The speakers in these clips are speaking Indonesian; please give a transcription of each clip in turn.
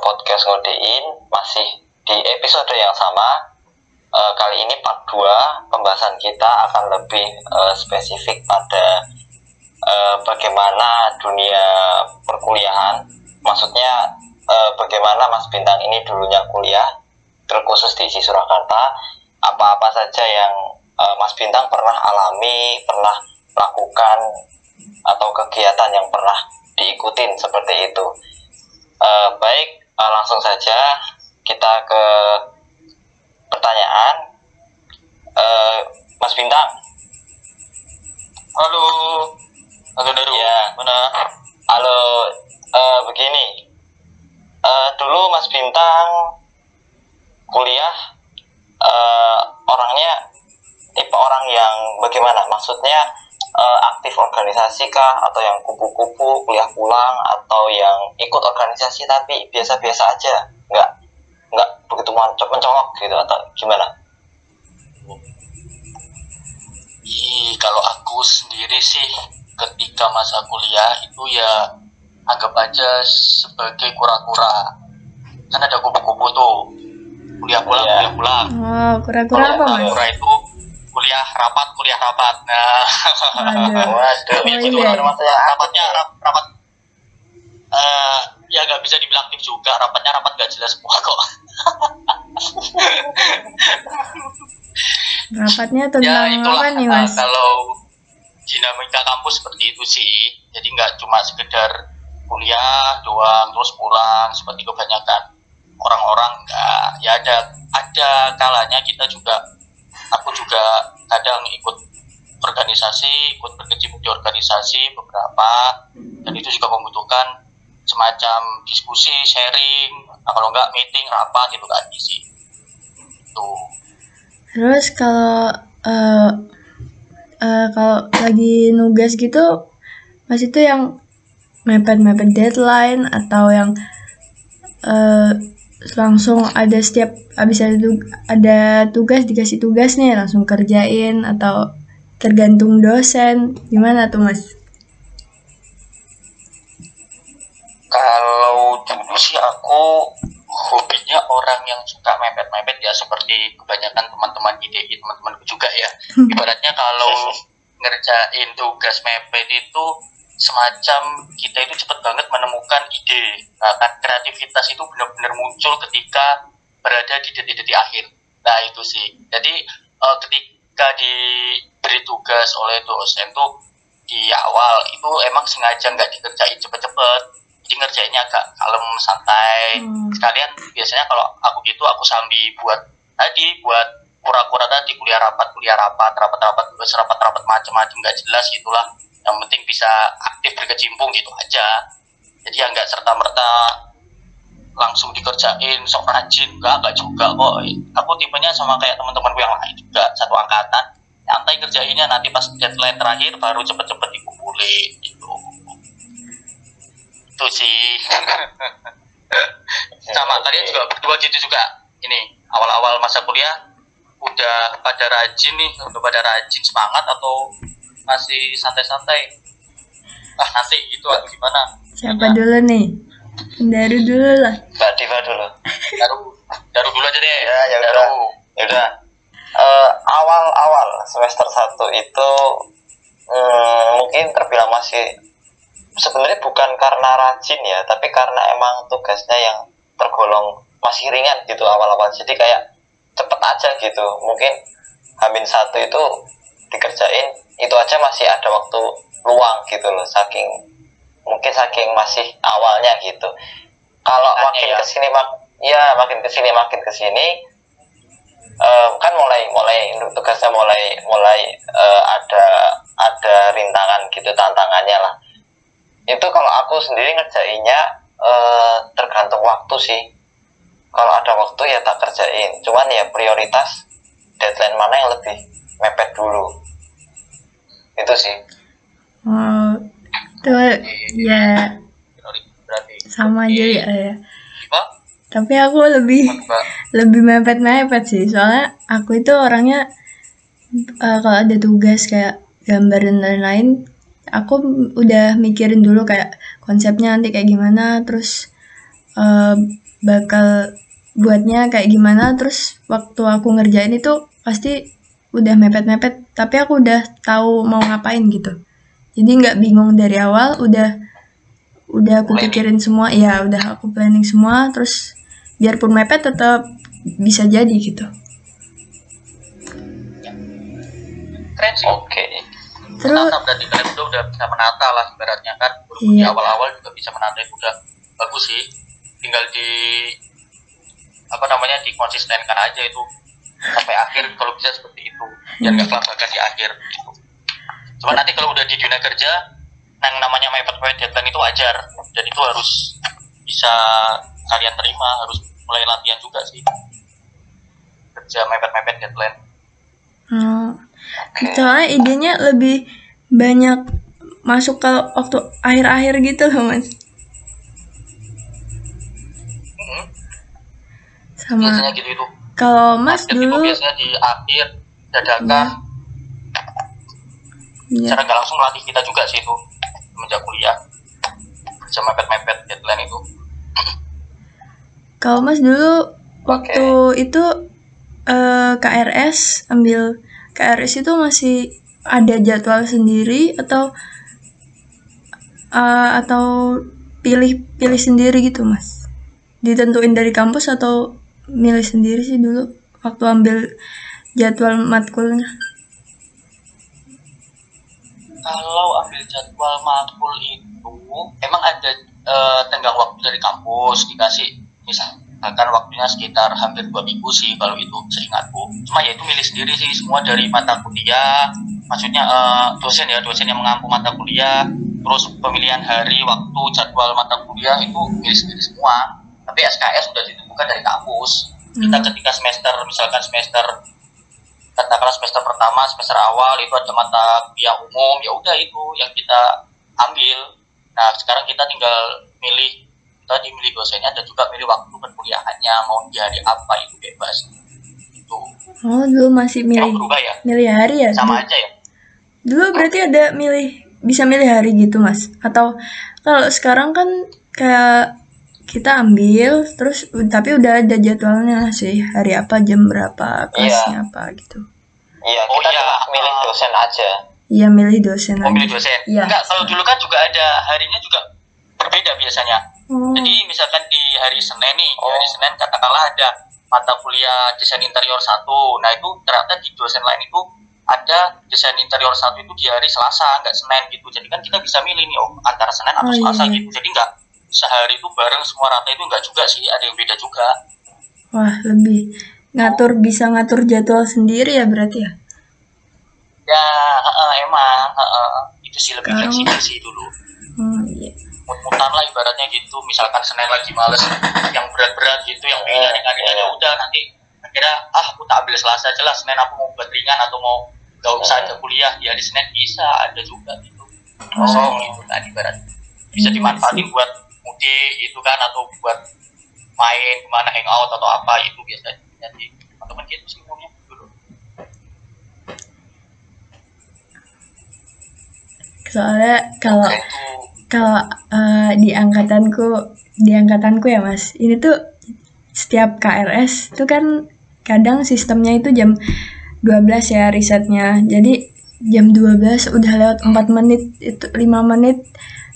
podcast ngodein masih di episode yang sama. Uh, kali ini part 2 pembahasan kita akan lebih uh, spesifik pada uh, bagaimana dunia perkuliahan. Maksudnya uh, bagaimana Mas Bintang ini dulunya kuliah terkhusus di ISI Surakarta. Apa-apa saja yang uh, Mas Bintang pernah alami, pernah lakukan atau kegiatan yang pernah diikutin seperti itu. Uh, baik, uh, langsung saja kita ke pertanyaan. Uh, Mas Bintang. Halo. Halo Daru. Ya. Mana? Halo. Uh, begini. Uh, dulu Mas Bintang kuliah uh, orangnya tipe orang yang bagaimana? Maksudnya uh, aktif organisasi kah atau yang kupu-kupu kuliah pulang atau yang ikut organisasi tapi biasa-biasa aja nggak nggak begitu mencolok gitu atau gimana? Ih, kalau aku sendiri sih ketika masa kuliah itu ya anggap aja sebagai kura-kura kan ada kupu-kupu tuh kuliah pulang Iya. kuliah pulang Oh, kura-kura apa mas? kura itu kuliah rapat kuliah rapat nah Waduh. Oh, gitu iya. apa? rapatnya rap, rapat eh ya nggak bisa dibilang aktif juga rapatnya rapat nggak jelas semua kok Rapatnya ya tentang itulah apa nih mas? kalau dinamika kampus seperti itu sih jadi nggak cuma sekedar kuliah doang terus pulang seperti kebanyakan orang-orang nggak ya ada ada kalanya kita juga aku juga kadang ikut organisasi ikut berkecimpung di organisasi beberapa dan itu juga membutuhkan semacam diskusi sharing nah, kalau nggak meeting rapat itu kan sih tuh Terus kalau eh eh, kalau lagi nugas gitu, mas itu yang mepet-mepet deadline atau yang eh langsung ada setiap habis ada tug- ada tugas dikasih tugas nih langsung kerjain atau tergantung dosen gimana tuh mas? Kalau dulu sih aku hobinya orang yang suka mepet-mepet ya seperti kebanyakan teman-teman IDI teman-temanku juga ya. Ibaratnya kalau ngerjain tugas mepet itu semacam kita itu cepat banget menemukan ide. Nah, kan kreativitas itu benar-benar muncul ketika berada di detik-detik akhir. Nah, itu sih. Jadi eh, ketika diberi tugas oleh dosen tuh di awal itu emang sengaja nggak dikerjain cepet-cepet jadi ngerjainnya agak kalem santai Hmm. sekalian biasanya kalau aku gitu aku sambil buat tadi buat kura-kura tadi kuliah rapat kuliah rapat rapat rapat tugas rapat rapat macam-macam nggak jelas gitulah yang penting bisa aktif berkecimpung gitu aja. Jadi ya nggak serta merta langsung dikerjain sok rajin enggak enggak juga kok. Aku tipenya sama kayak teman-temanku yang lain juga satu angkatan. Santai kerjainnya nanti pas deadline terakhir baru cepet-cepet dikumpulin gitu. Itu sih. Sama kalian juga berdua gitu juga. Ini awal-awal masa kuliah udah pada rajin nih udah pada rajin semangat atau masih santai-santai ah nanti gitu atau gimana Siapa dulu nih? Dari dulu lah. Mbak Diva dulu. daru daru dulu aja deh Ya, ya udah. daru Ya udah. Eh, awal-awal semester 1 itu hmm, mungkin terbilang masih sebenarnya bukan karena rajin ya, tapi karena emang tugasnya yang tergolong masih ringan gitu awal-awal. Jadi kayak cepet aja gitu. Mungkin Hamin satu itu dikerjain itu aja masih ada waktu luang gitu loh, saking mungkin saking masih awalnya gitu. Kalau makin ya. ke sini mak ya makin ke sini makin ke sini eh, kan mulai mulai tugasnya mulai mulai eh, ada ada rintangan gitu tantangannya lah itu kalau aku sendiri ngerjainnya eh, tergantung waktu sih kalau ada waktu ya tak kerjain cuman ya prioritas deadline mana yang lebih mepet dulu itu sih Oh, tuh ya berarti sama aja ya. ya. apa Tapi aku lebih Mbak? lebih mepet-mepet sih soalnya aku itu orangnya eh, kalau ada tugas kayak gambar dan lain-lain aku udah mikirin dulu kayak konsepnya nanti kayak gimana terus eh, bakal buatnya kayak gimana terus waktu aku ngerjain itu pasti udah mepet-mepet tapi aku udah tahu mau ngapain gitu. Jadi nggak bingung dari awal udah udah aku pikirin semua ya udah aku planning semua terus biarpun mepet tetap bisa jadi gitu. Keren sih. Oke. terus menata berarti kalian udah udah bisa menata lah ibaratnya kan. Walaupun di Iya. awal-awal juga bisa menata itu udah bagus sih. Tinggal di apa namanya dikonsistenkan aja itu sampai akhir kalau bisa seperti itu. Biar nggak kelabakan di akhir gitu. cuma nanti kalau udah di dunia kerja yang namanya mepet mepet deadline itu wajar. Dan itu harus bisa kalian terima harus mulai latihan juga sih. Kerja mepet mepet deadline. Hmm, Oke. soalnya idenya lebih banyak masuk ke waktu akhir-akhir gitu loh mas. Hmm, sama. Biasanya gitu itu kalau mas Target itu dulu biasanya di akhir dadakan ya, secara nggak langsung melatih kita juga sih itu semenjak kuliah. Bisa mepet-mepet deadline itu. Kalau mas dulu waktu itu eh, KRS ambil KRS itu masih ada jadwal sendiri atau eh, atau pilih pilih sendiri gitu mas? Ditentuin dari kampus atau milih sendiri sih dulu waktu ambil jadwal matkulnya. Kalau ambil jadwal matkul itu emang ada eh, tenggang waktu dari kampus dikasih misalkan waktunya sekitar hampir dua minggu sih kalau itu seingatku. Cuma ya itu milih sendiri sih semua dari mata kuliah maksudnya eh, dosen ya dosen yang mengampu mata kuliah terus pemilihan hari waktu jadwal mata kuliah itu milih sendiri semua. Tapi SKS sudah ditentukan dari kampus. Kita Hmm. ketika semester misalkan semester katakanlah semester pertama semester awal itu ada mata kuliah umum ya udah itu yang kita ambil. Nah sekarang kita tinggal milih tadi milih dosennya dan juga milih waktu perkuliahannya mau di hari apa itu bebas. Itu. Oh dulu masih milih berubah ya? milih hari ya? Sama aja ya? Dulu berarti ada milih bisa milih hari gitu mas? Atau kalau sekarang kan kayak kita ambil terus tapi udah ada jadwalnya sih hari apa jam berapa kelasnya apa gitu. Iya, Oh, kita iya. cuma milih dosen aja. Iya milih dosen milih aja. dosen Iya. enggak kalau dulu kan juga ada harinya juga berbeda biasanya Oh, Jadi misalkan di hari Senin nih, di Oh. hari Senin katakanlah ada mata kuliah desain interior satu. Nah itu ternyata di dosen lain itu ada desain interior satu itu di hari Selasa, nggak Senin gitu. Jadi kan kita bisa milih nih, oh antara Senin atau Oh, Selasa iya. gitu. Jadi nggak sehari itu bareng semua rata itu nggak juga sih, ada yang beda juga. wah lebih ngatur bisa ngatur jadwal sendiri ya berarti ya. Ya heeh, emang heeh. itu sih lebih fleksibel sih dulu. Oh iya. mut-mutan lah ibaratnya gitu misalkan Senin lagi males yang berat-berat gitu yang pengen ringan-ringan ya udah nanti akhirnya ah aku tak ambil Selasa aja lah Senin aku mau buat ringan atau mau gak usah ada kuliah di hari Senin bisa ada juga gitu kosong gitu kan ibarat bisa Iya dimanfaatin buat mudik gitu kan atau buat main ke mana hangout atau apa itu biasanya. Jadi teman-teman gitu sih umumnya dulu Soalnya kalau itu kalau eh, di angkatanku di angkatanku ya mas ini tuh setiap KRS tuh kan kadang sistemnya itu jam 12 ya risetnya. Jadi jam 12 udah lewat 4 menit itu 5 menit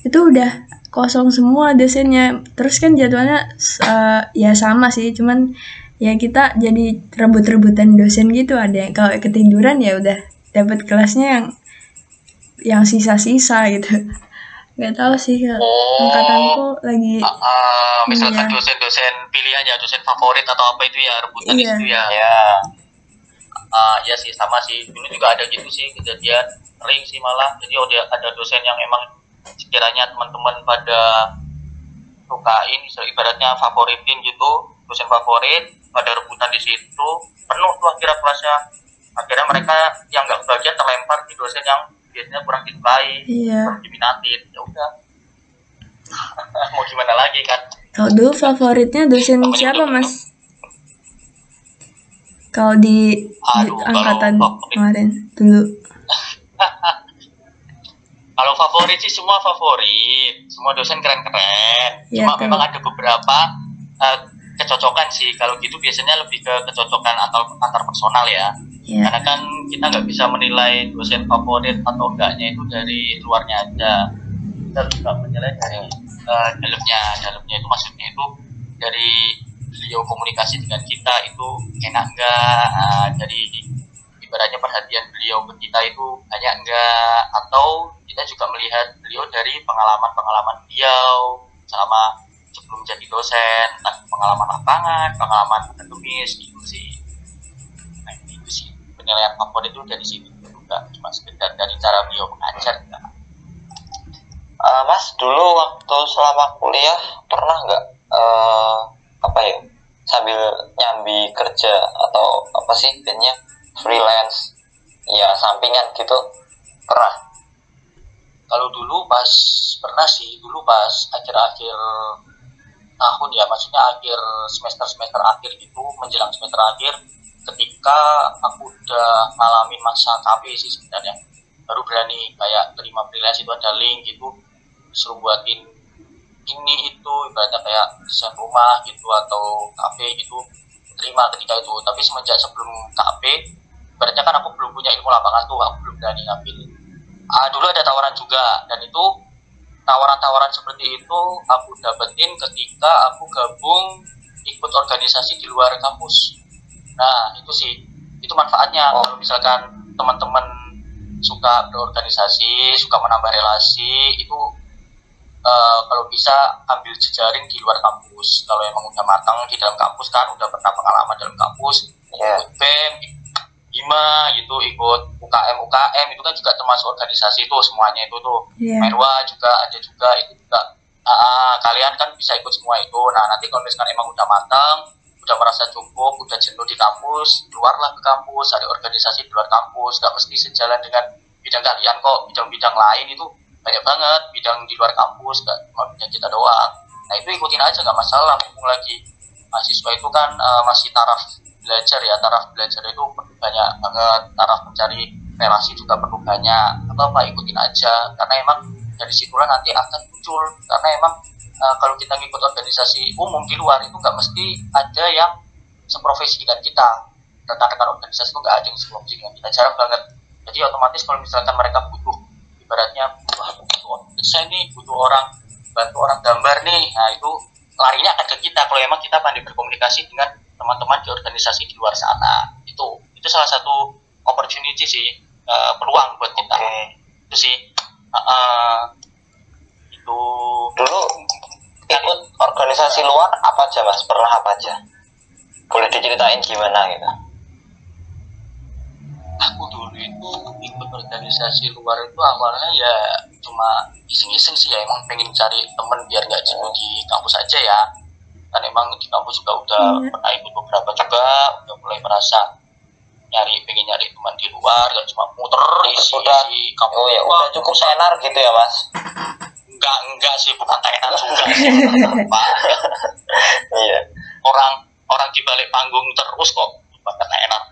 itu udah kosong semua dosennya terus kan jadwalnya eh, ya sama sih cuman ya kita jadi rebut-rebutan dosen gitu. Ada yang kalau ketiduran ya udah dapat kelasnya yang yang sisa-sisa gitu. Nggak tahu sih Oh. angkatanku lagi Ah, ah, misalkan Iya. dosen-dosen pilihan ya dosen favorit atau apa itu ya rebutan Iya. situ ya. Ya, Ah, ya sih sama sih. Dulu juga ada gitu sih kejadian sering sih malah. Jadi ada ada dosen yang emang sekiranya teman-teman pada sukain ibaratnya favoritin gitu dosen favorit pada rebutan di situ penuh tuh akhirnya kelasnya. Akhirnya mereka yang nggak bagian terlempar di dosen yang biasanya kurang disukai iya. kurang diminatin. Ya udah. Mau gimana lagi kan? Kalau dulu favoritnya dosen Namanya siapa belum mas? Kalau di, di Aduh, kalau angkatan favorit- kemarin dulu. Kalau favorit sih semua favorit, semua dosen keren-keren. Iya, Cuma tuh. memang ada beberapa eh, kecocokan sih. Kalau gitu biasanya lebih ke kecocokan atau antar personal ya. Ya karena kan kita nggak bisa menilai dosen favorit atau enggaknya itu dari luarnya aja. Kita juga menilai dari eh, dalamnya. Dalamnya itu maksudnya itu dari beliau komunikasi dengan kita itu enak enggak Nah, dari ibaratnya perhatian beliau ke kita itu banyak enggak atau kita juga melihat beliau dari pengalaman-pengalaman beliau selama sebelum jadi dosen pengalaman lapangan pengalaman akademis gitu sih. Nah itu sih penilaian favorit itu dari situ. Juga cuma sekedar dari cara beliau mengajar enggak. Eh, mas dulu waktu selama kuliah pernah nggak eh, apa ya sambil nyambi kerja atau apa sih kayaknya freelance. Ya sampingan gitu. Pernah. Kalau dulu pas pernah sih. Dulu pas akhir-akhir tahun ya maksudnya akhir semester semester akhir gitu menjelang semester akhir ketika aku udah ngalamin masa KB sih sebenarnya. Baru berani kayak terima freelance itu ada link gitu suruh buatin ini itu ibaratnya kayak desain rumah gitu atau kafe gitu terima ketika itu. Tapi semenjak sebelum KB ibaratnya kan aku belum punya ilmu lapangan tuh aku belum berani ngambil. Ah, dulu ada tawaran juga dan itu tawaran-tawaran seperti itu aku dapetin ketika aku gabung ikut organisasi di luar kampus. Nah itu sih itu manfaatnya. Oh. kalau misalkan teman-teman suka berorganisasi suka menambah relasi itu eh, kalau bisa ambil jejaring di luar kampus. Kalau emang udah matang di dalam kampus kan udah pernah pengalaman dalam kampus ya ikut BEM, IMA gitu, ikut UKM UKM itu kan juga termasuk organisasi itu semuanya itu tuh. Iya. Merwa juga ada juga itu juga. Ah, kalian kan bisa ikut semua itu. Nah nanti kalau misalkan emang udah matang, udah merasa cukup, udah jenuh di kampus, keluarlah ke kampus, ada organisasi di luar kampus, gak mesti sejalan dengan bidang kalian kok, bidang-bidang lain itu banyak banget, bidang di luar kampus, gak cuma bidang kita doang. Nah itu ikutin aja gak masalah, mumpung lagi mahasiswa itu kan eh, masih taraf belajar ya taraf belajar itu perlu banyak banget taraf mencari relasi juga perlu banyak apa apa ikutin aja karena emang dari situlah nanti akan muncul karena emang eh, kalau kita ngikut organisasi umum di luar itu nggak mesti ada yang seprofesi dengan kita rekan-rekan organisasi itu nggak ada yang seprofesi dengan kita jarang banget. Jadi otomatis kalau misalkan mereka butuh ibaratnya wah butuh saya nih butuh orang bantu orang gambar nih nah itu larinya akan ke kita kalau emang kita pandai berkomunikasi dengan teman-teman di organisasi di luar sana. Itu itu salah satu opportunity sih eh, peluang buat kita. Oke. Itu sih. Eh, eh, itu. Dulu ikut organisasi luar apa aja mas? Pernah apa aja? Boleh diceritain gimana gitu? Aku dulu itu ikut organisasi luar itu awalnya ya cuma iseng-iseng sih ya. Emang pengen cari temen biar nggak jenuh di kampus aja ya kan emang di kampus juga udah Iya. pernah ikut beberapa juga udah mulai merasa nyari pengen nyari teman di luar gak cuma muter isi Udah- isi kampus oh ya udah cukup tenar gitu ya mas? Enggak enggak sih bukan tenan juga sih. Iya. Orang orang di balik panggung terus kok bukan enak.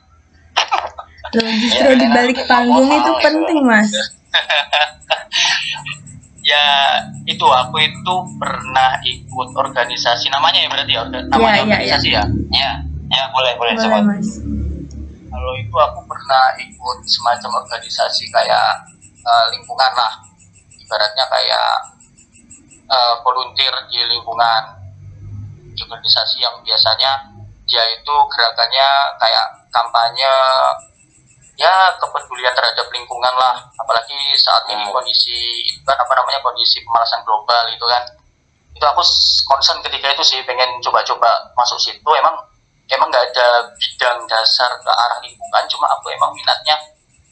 Loh, justru di balik panggung itu penting mas ya itu aku itu pernah ikut organisasi namanya ya berarti ya? Orga- namanya iya, iya. organisasi ya? Ya ya boleh boleh boleh sebut. Mas. Kalau itu aku pernah ikut semacam organisasi kayak eh, lingkungan lah. Ibaratnya kayak eh, volunteer di lingkungan. Di organisasi yang biasanya dia itu gerakannya kayak kampanye ya kepedulian terhadap lingkungan lah. Apalagi saat ini Hmm. kondisi kan apa namanya kondisi pemanasan global itu kan. Itu aku concern ketika itu sih pengen coba-coba masuk situ. Emang emang nggak ada bidang dasar ke arah lingkungan cuma aku emang minatnya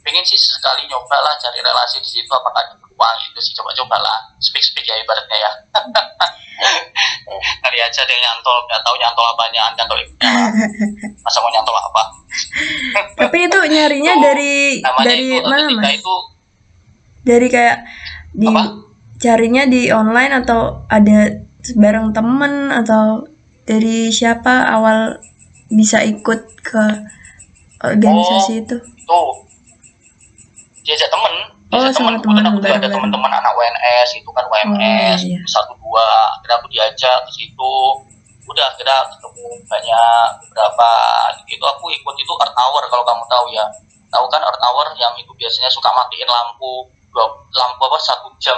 pengen sih sekali nyoba lah cari relasi di situ apakah ada peluang itu sih. Coba-coba lah speak speak ya ibaratnya ya. Kali aja yang nyantol nggak tahu nyantol apanya nyantol ikunya lah masa mau nyantol apa? Tapi itu nyarinya Itu dari dari itu mana mas? itu dari kayak di Apa? carinya di online atau ada bareng temen atau dari siapa awal bisa ikut ke organisasi Oh. itu? tuh diajak temen Oh, diajak sama temen kebetulan aku juga ada teman-teman anak WNS itu kan WMS iya. satu dua. Akhirnya aku diajak ke situ. Udah kita ketemu banyak beberapa itu aku ikut itu Earth Hour kalau kamu tahu ya. Tahu kan Earth Hour yang itu biasanya suka matiin lampu dua lampu apa satu jam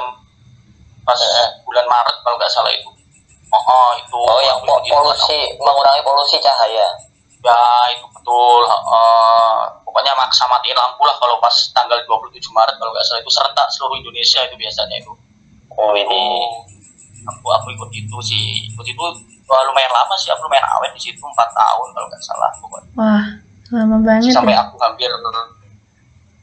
pas Eh. bulan Maret kalau nggak salah itu. Oh, oh itu. Oh yang aku po- ikut itu. polusi mengurangi polusi cahaya. Ya itu betul eh, pokoknya maksa matiin lampu lah kalau pas tanggal 27 Maret kalau nggak salah itu serentak seluruh Indonesia itu biasanya itu. Oh ini. Aku aku ikut itu sih. Ikut itu wah, lumayan lama sih. Aku lumayan awet di situ empat tahun kalau nggak salah pokoknya. Wah, lama banget sampai ya. aku hampir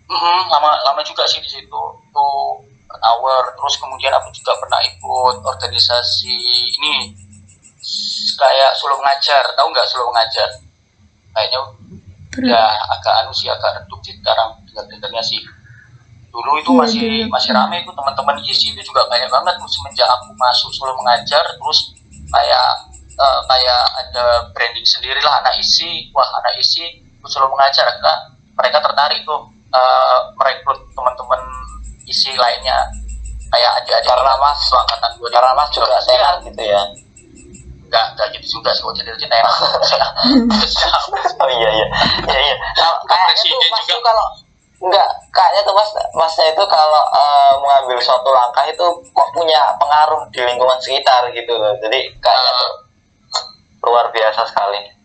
Mhm, lama lama juga sih di situ. Tuh hour. Terus kemudian aku juga pernah ikut organisasi ini kayak solo mengajar tahu nggak solo mengajar kayaknya ya agak anu sih agak redup sih sekarang dengar dengarnya sih. Dulu itu Iya, masih dulu. masih rame itu teman-teman. Isi itu juga banyak banget. Semenjak aku masuk solo mengajar terus kayak eh, kayak ada branding sendiri lah anak isi. Wah anak isi solo mengajar. Akhirnya mereka tertarik tuh eh, merekrut teman-teman isi lainnya. Kayak adik-adik Karena mas angkatan dua karena mas juga sehat gitu ya enggak enggak gitu juga sih kok jadi enak oh iya iya. Iya iya. Nah, kayaknya tuh mas juga. tuh kalau enggak kayaknya tuh mas masnya itu kalau eh, mengambil suatu langkah itu kok punya pengaruh di lingkungan sekitar gitu loh. Jadi kayaknya tuh luar biasa sekali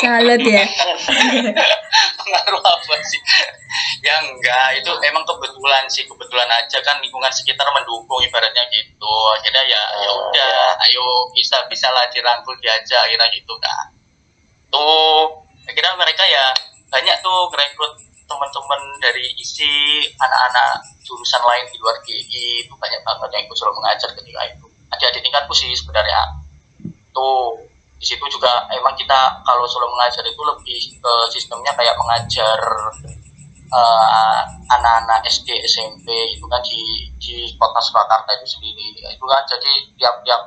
Salut ya. pengaruh apa sih. Ya enggak itu emang kebetulan sih kebetulan aja kan lingkungan sekitar mendukung ibaratnya gitu. Akhirnya ya ya Oh, udah ya. ayo bisa bisa lah dirangkul diajak akhirnya gitu. Kan tuh akhirnya mereka ya banyak tuh rekrut teman-teman dari isi anak-anak jurusan lain di luar GI itu banyak banget yang ikut selalu mengajar ketika itu. Adik-adik tingkatku sih sebenarnya. Tuh di situ juga emang kita kalau solo mengajar itu lebih ke sistemnya kayak mengajar eh, anak-anak SD SMP itu kan di di kota Surakarta itu sendiri. Itu kan jadi tiap-tiap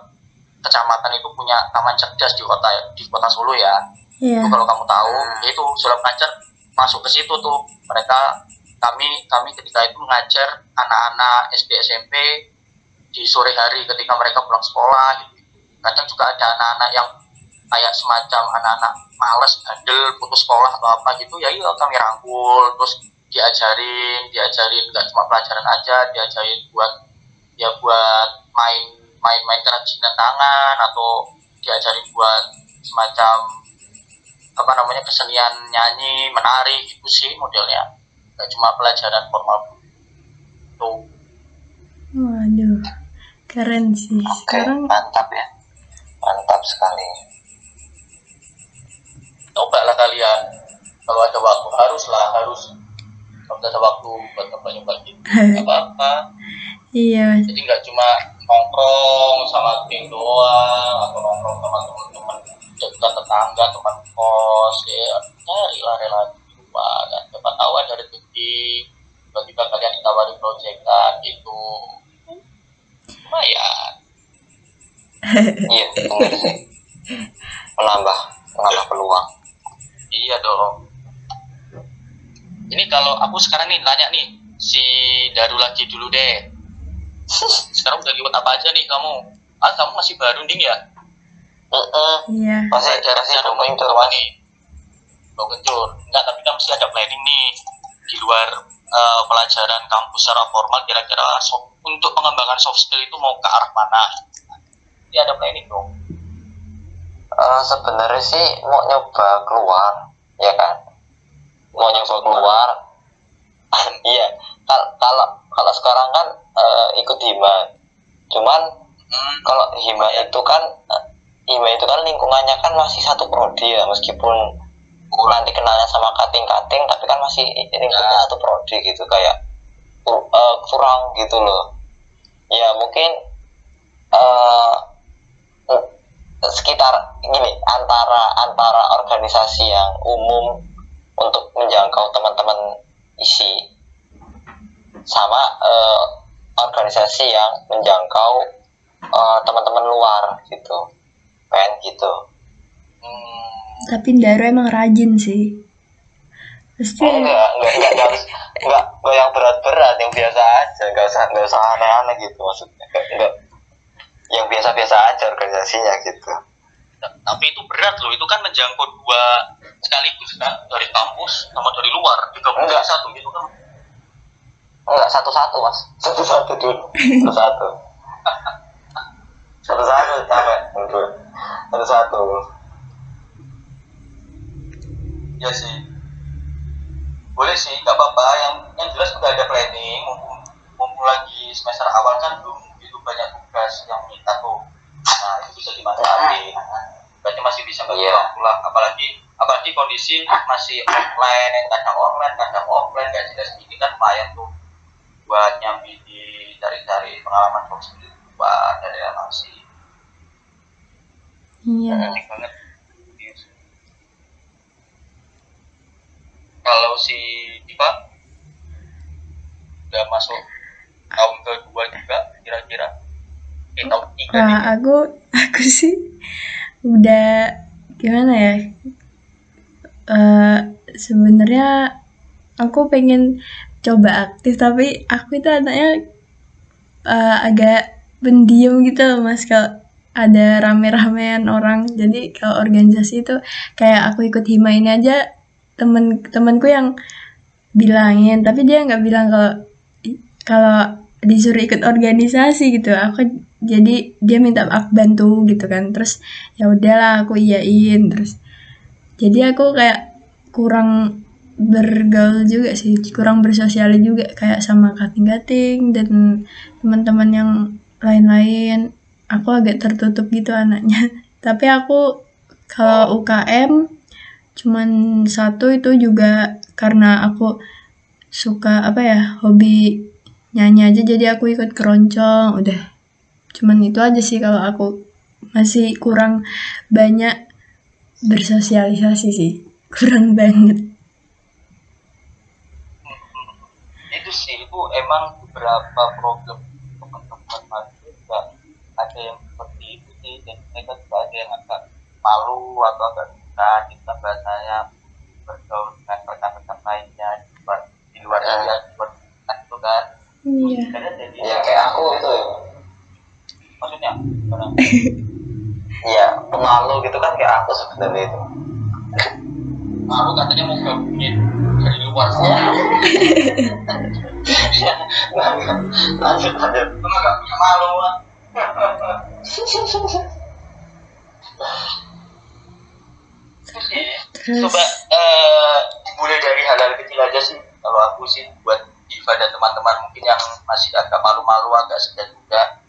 kecamatan itu punya taman cerdas di kota di kota Solo ya. Iya. itu kalau kamu tahu ya itu solo mengajar masuk ke situ tuh. Mereka kami kami ketika itu mengajar anak-anak SD SMP di sore hari ketika mereka pulang sekolah gitu. Kadang juga ada anak-anak yang kayak semacam anak-anak males bandel putus sekolah atau apa gitu ya iya kami rangkul terus diajarin diajarin nggak cuma pelajaran aja diajarin buat ya buat main main main kerajinan tangan atau diajarin buat semacam apa namanya kesenian nyanyi menari itu sih modelnya nggak cuma pelajaran formal tuh Waduh. Keren sih. oke Sekarang mantap ya mantap sekali coba lah kalian. Kalau ada waktu haruslah harus. Kalau ada waktu buat nyoba-nyoba gitu. Nggak apa-apa. Iya, jadi nggak cuma nongkrong sama geng doang atau nongkrong sama teman-teman dekat tetangga teman kos ya. Cari lah relasi juga kan siapa tahu ada rezeki. Tiba-tiba kalian ditawari proyekan itu lumayan. Iya benar sih menambah menambah peluang iya dong. Ini kalau aku sekarang nih tanya nih si Daru lagi dulu deh. Sekarang udah lewat apa aja nih kamu? Ah kamu masih baru nih ya? Mm-mm. iya. masih ada masih ada mas nih. Belum kencur. Enggak tapi kan mesti ada planning nih di luar eh, pelajaran kampus secara formal kira-kira so- untuk pengembangan soft skill itu mau ke arah mana? Ini ada planning dong Eh, sebenarnya sih mau nyoba keluar ya kan? Mau nyoba keluar. iya Kal- kalau kalau sekarang kan eh, ikut hima. Cuman hmm, kalau hima itu kan eh, hima itu kan lingkungannya kan masih satu prodi ya meskipun nanti kenalnya sama kating-kating tapi kan masih lingkungan Ya. satu prodi gitu kayak eh, kurang gitu loh. Ya mungkin eh sekitar gini antara antara organisasi yang umum untuk menjangkau teman-teman isi sama eh, organisasi yang menjangkau eh, teman-teman luar gitu pengen gitu. Hmm, Tapi Daru emang rajin sih. Pasti Oh, enggak enggak enggak enggak harus- enggak enggak yang berat-berat yang biasa aja enggak usah enggak usah aneh-aneh gitu maksudnya. Enggak, enggak yang biasa-biasa aja organisasinya gitu. Tapi itu berat loh itu kan menjangkau dua sekaligus kan? Dari kampus sama dari luar. Digabung Enggak. jadi satu gitu kan? Enggak satu-satu mas. Satu-satu dulu satu-satu. Satu-satu capek dulu satu-satu ya sih boleh sih nggak apa-apa yang yang jelas udah ada planning mumpung mumpung lagi semester awal kan belum itu banyak tugas yang minta tuh nah itu bisa dimanfaatin berarti masih bisa bagi Iya. waktu lah apalagi apalagi kondisi masih online kadang online kadang offline gak jelas gini kan lumayan tuh buat nyambi di cari-cari pengalaman job sendiri buat dari relasi Iya. Banget Iya kalau si Diva? Udah masuk tahun kedua juga kira-kira? Eh tahun tiga nih. Wah, aku aku sih udah gimana ya? Eh sebenarnya aku pengen coba aktif tapi aku itu anaknya eh, agak pendiam gitu loh mas. Kalau ada rame-ramean orang. Jadi kalau organisasi itu kayak aku ikut hima ini aja temen temanku yang bilangin. Tapi dia nggak bilang kalau kalau disuruh ikut organisasi gitu. Aku jadi dia minta aku bantu gitu kan. Terus ya udahlah aku iyain. Terus jadi aku kayak kurang bergaul juga sih kurang bersosial juga kayak sama kating-kating dan teman-teman yang lain-lain. Aku agak tertutup gitu anaknya. Tapi aku kalau UKM cuman satu itu juga karena aku suka apa ya hobi nyanyi aja jadi aku ikut keroncong udah. Cuman itu aja sih kalau aku masih kurang banyak bersosialisasi sih. Kurang banget. Itu sih itu emang beberapa program teman-teman mahasiswa juga ada yang seperti itu sih. Dan mereka juga ada yang agak malu atau agak susah kita bahasanya bergaul dengan rekan-rekan lainnya di luar di luar Ya. dia di luar kan itu kan. Iya. Karena jadi ya kayak aku itu maksudnya ya pemalu gitu kan kayak aku sebenarnya itu. Malu katanya mau gabungin dari luar lanjut lanjut. Cuma gak punya malu coba eh, mulai dari hal-hal kecil aja sih. Kalau aku sih buat Diva dan teman-teman mungkin yang masih agak malu-malu agak segan juga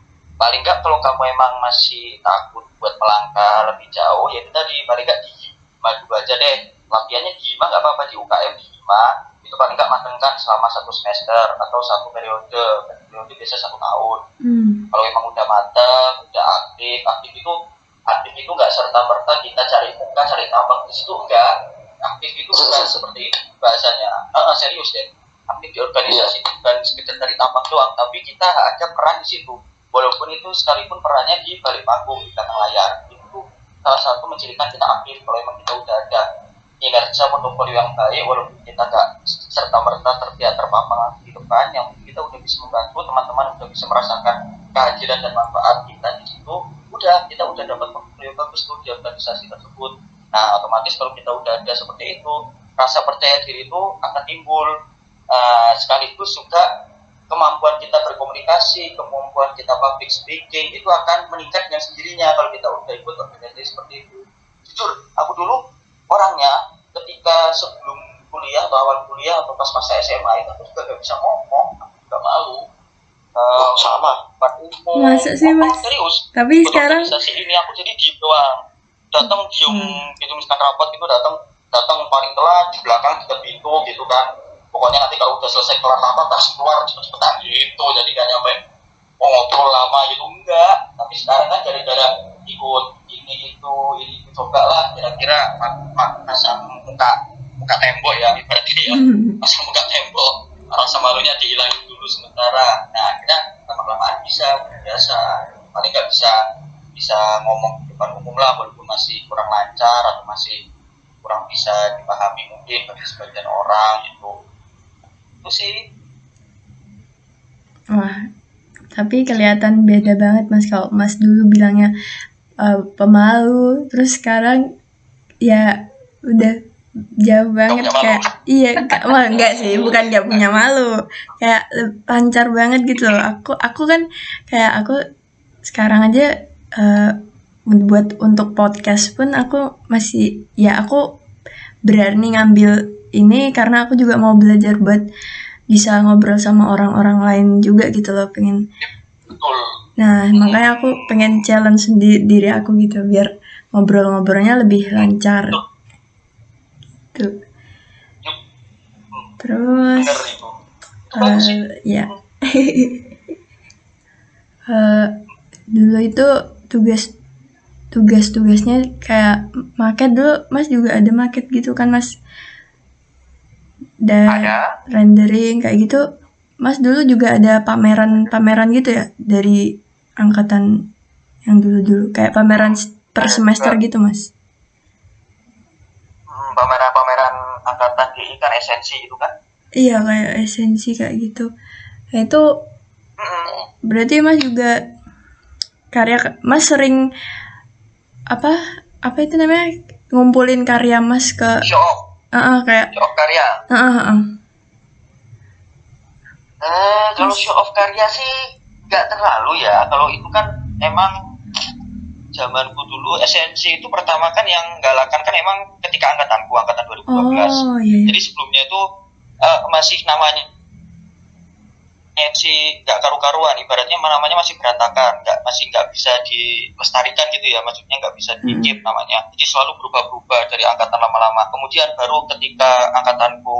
paling nggak kalau kamu emang masih takut buat melangkah lebih jauh ya itu tadi. Paling nggak di Hima dulu aja deh. Latihannya di Hima nggak apa-apa di UKM di Hima itu paling nggak matengkan selama satu semester atau satu periode. Periode biasa satu tahun. Hmm. kalau emang udah mateng udah aktif aktif itu aktif itu nggak serta merta kita cari muka cari tambang. Di situ enggak aktif itu bukan seperti itu bahasanya. Ah, ah, serius deh. Aktif di organisasi itu bukan sekedar cari tambang doang tapi kita ada peran di situ walaupun itu sekalipun perannya di balik panggung di belakang layar itu salah satu mencirikan kita aktif kalau emang kita udah ada kinerja portofolio yang baik walaupun kita nggak serta merta terlihat terpampang di depan yang kita udah bisa membantu teman-teman udah bisa merasakan kehadiran dan manfaat kita di situ udah kita udah dapat portofolio bagus tuh di organisasi tersebut. Nah otomatis kalau kita udah ada seperti itu rasa percaya diri itu akan timbul. Eh, sekaligus juga kemampuan kita berkomunikasi kemampuan kita public speaking itu akan meningkat dengan sendirinya kalau kita udah ikut organisasi seperti itu. Jujur aku dulu orangnya ketika sebelum kuliah atau awal kuliah atau pas masa SMA itu aku juga gak bisa ngomong aku juga malu. Eh, sama? umum Masa sih, Mas? serius. Tapi Ikut sekarang organisasi ini aku jadi diem doang. Datang diem gitu misalkan rapat itu datang datang paling telat di belakang dekat pintu gitu kan pokoknya nanti kalau udah selesai kelar rapat langsung keluar cepet-cepetan. Gitu jadi gak nyampe oh, ngobrol lama gitu. Enggak. Tapi sekarang kan gara-gara ikut ini itu ini itu coba lah. Kira-kira pasang muka muka tembok ya ibaratnya ya. Pasang muka tembok rasa malunya dihilangin dulu sementara. Nah akhirnya lama-lamaan bisa biasa. Paling nggak bisa bisa ngomong di depan umum lah walaupun masih kurang lancar atau masih kurang bisa dipahami mungkin bagi sebagian orang gitu itu sih Wah, tapi kelihatan beda banget mas. Kalau mas dulu bilangnya eh, pemalu terus sekarang ya udah jauh banget malu. kayak iya ka- wah enggak sih bukan gak punya malu kayak lancar banget gitu loh. Aku aku kan kayak aku sekarang aja eh, buat untuk podcast pun aku masih ya aku berani ngambil ini karena aku juga mau belajar buat bisa ngobrol sama orang-orang lain juga gitu loh pengen. Betul. Nah makanya aku pengen challenge di diri aku gitu biar ngobrol-ngobrolnya lebih lancar. Gitu. Terus bener eh, ya. Eh, dulu itu tugas tugas-tugasnya kayak market dulu mas juga ada market gitu kan mas dan ada. rendering kayak gitu. Mas dulu juga ada pameran pameran gitu ya? Dari angkatan yang dulu dulu kayak pameran per semester gitu mas? Hmm, pameran-pameran angkatan GI kan esensi itu kan? Iya kayak esensi kayak gitu. Nah itu berarti mas juga karya mas sering apa apa itu namanya? Ngumpulin karya mas ke show ah ah, kayak show off karya ah ah, ah. Eh, kalau show off karya sih nggak terlalu ya. Kalau itu kan emang zamanku dulu esensi itu pertama kan yang galakan kan emang ketika angkatanku angkatan 2012. oh iya iya. Jadi sebelumnya itu eh, masih namanya esensi nggak karu-karuan. Ibaratnya namanya masih berantakan, nggak masih nggak bisa dilestarikan gitu ya. Maksudnya nggak bisa di keep namanya. Jadi selalu berubah-berubah dari angkatan lama-lama. Kemudian baru ketika angkatanku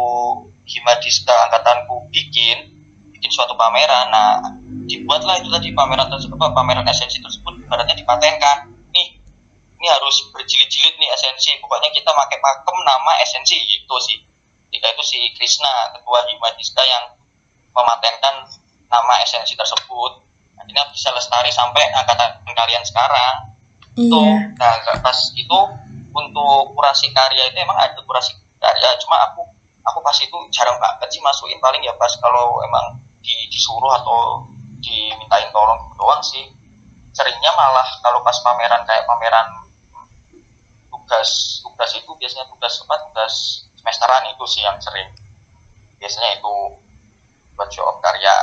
Himadiska angkatanku bikin bikin suatu pameran. Nah, dibuatlah itu tadi pameran tersebut pameran esensi tersebut ibaratnya dipatenkan. Nih, ini harus berjilid-jilid nih esensi. Pokoknya kita pakai pakem nama esensi gitu sih. Ketika itu si Krishna ketua Himadiska yang mematenkan nama esensi tersebut. Akhirnya bisa lestari sampai angkatan kalian sekarang. Itu iya. nah pas itu untuk kurasi karya itu emang ada kurasi karya cuma aku aku pas itu jarang banget sih masukin paling ya pas kalau emang di, disuruh atau dimintain tolong gitu doang sih. Seringnya malah kalau pas pameran kayak pameran tugas tugas itu biasanya tugas apa tugas semesteran itu sih yang sering. Biasanya itu buat show off karya.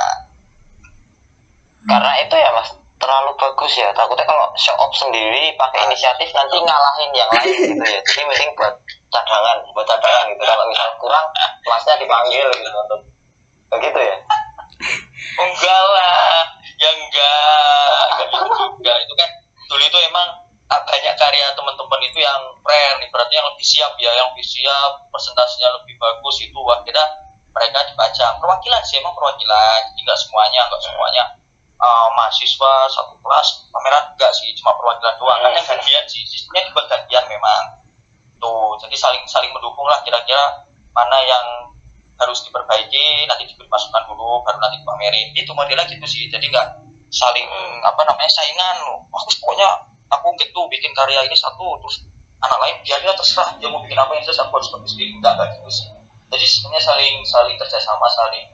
Karena itu ya mas terlalu bagus ya. Takutnya kalau show off sendiri pakai inisiatif nanti ngalahin yang lain gitu ya. Jadi mending buat cadangan buat cadangan gitu. Kalau misal kurang masnya dipanggil gitu begitu ya? Enggak lah. Ya enggak. Enggak gitu itu kan dulu itu emang ah, banyak karya teman-teman itu yang rare ibaratnya yang lebih siap ya yang lebih siap presentasinya lebih bagus itu. Akhirnya mereka dipajang perwakilan sih emang perwakilan. Jadi enggak semuanya enggak semuanya. Uh, mahasiswa satu kelas pameran enggak sih cuma perwakilan doang. Kan yang gantian sih sistemnya juga gantian memang. Tuh jadi saling saling mendukung lah kira-kira mana yang harus diperbaiki nanti diberi masukan dulu baru nanti dipamerin. Itu modelnya gitu sih jadi nggak saling apa namanya saingan. Loh aku pokoknya aku gitu bikin karya ini satu terus anak lain biarnya terserah dia mau bikin apa yang jelas aku harus bagus sendiri. Enggak enggak gitu sih jadi sebenarnya saling saling kerjasama saling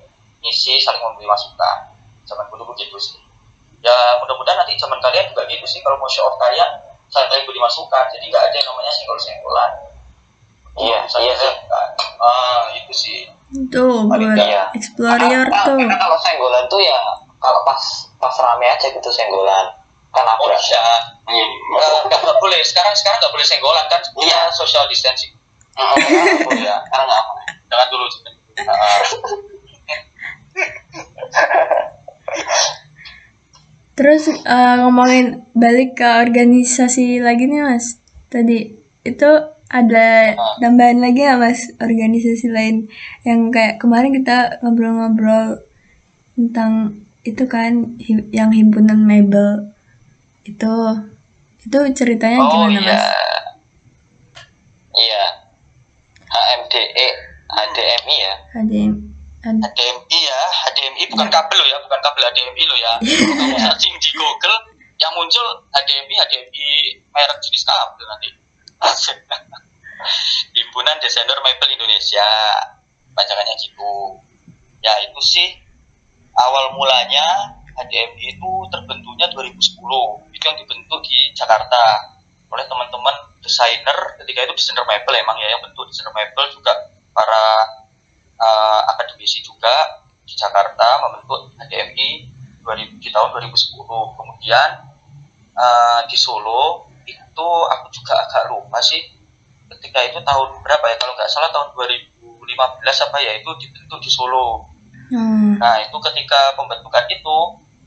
ngisi saling memberi masukan zaman dulu begitu sih ya mudah-mudahan nanti zaman kalian juga gitu sih kalau mau show off karya saling beri masukan jadi nggak ada yang namanya senggol-senggolan Iya, iya sih. ah itu sih Tuh Paling buat iya. explore Karena- your karena- tuh. karena kalau senggolan tuh ya kalau pas pas rame aja gitu senggolan kan Oh bisa. Hmm. Nggak nggak- nggak boleh. Sekarang sekarang nggak boleh senggolan kan? Iya. Social distancing. Oh, ya karena nggak apa Jangan dulu. Terus eh, ngomongin balik ke organisasi lagi nih mas. Tadi itu ada tambahan lagi nggak mas organisasi lain yang kayak kemarin kita ngobrol-ngobrol tentang itu kan yang himpunan mebel itu itu ceritanya oh gimana iya mas? iya HMDE HDMI ya. Ada HDMI ya, HDMI bukan kabel loh ya, bukan kabel HDMI loh ya. Kalau kamu searching di Google, yang muncul HDMI, HDMI merek jenis kabel nanti. Himpunan Desainer Mebel Indonesia, panjangannya gitu. Ya itu sih awal mulanya HDMI itu terbentuknya 2010 itu yang dibentuk di Jakarta oleh teman-teman desainer ketika itu desainer mebel emang ya yang bentuk desainer mebel juga para uh, akademisi juga di Jakarta membentuk HDMI 2000, di tahun 2010 kemudian uh, di Solo itu aku juga agak lupa sih ketika itu tahun berapa ya kalau nggak salah tahun 2015 apa ya itu dibentuk di Solo hmm. nah itu ketika pembentukan itu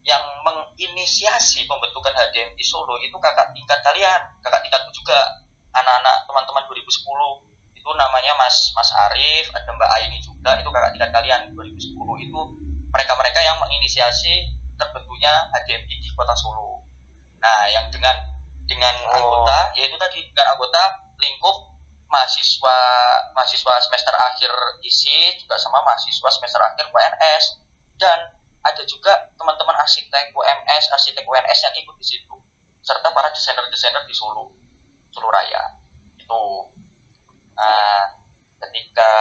yang menginisiasi pembentukan HDMI Solo itu kakak tingkat kalian, kakak tingkatku juga, anak-anak teman-teman 2010 itu namanya Mas Mas Arif, ada Mbak Aini juga, itu kakak tingkat kalian 2010 itu mereka-mereka yang menginisiasi terbentuknya HDMI di Kota Solo. Nah, yang dengan dengan oh. anggota, yaitu tadi dengan anggota lingkup mahasiswa mahasiswa semester akhir isi juga sama mahasiswa semester akhir PNS dan ada juga teman-teman arsitek UMS, arsitek UNS yang ikut di situ, serta para desainer-desainer di Solo, Solo Raya. Itu. Nah, ketika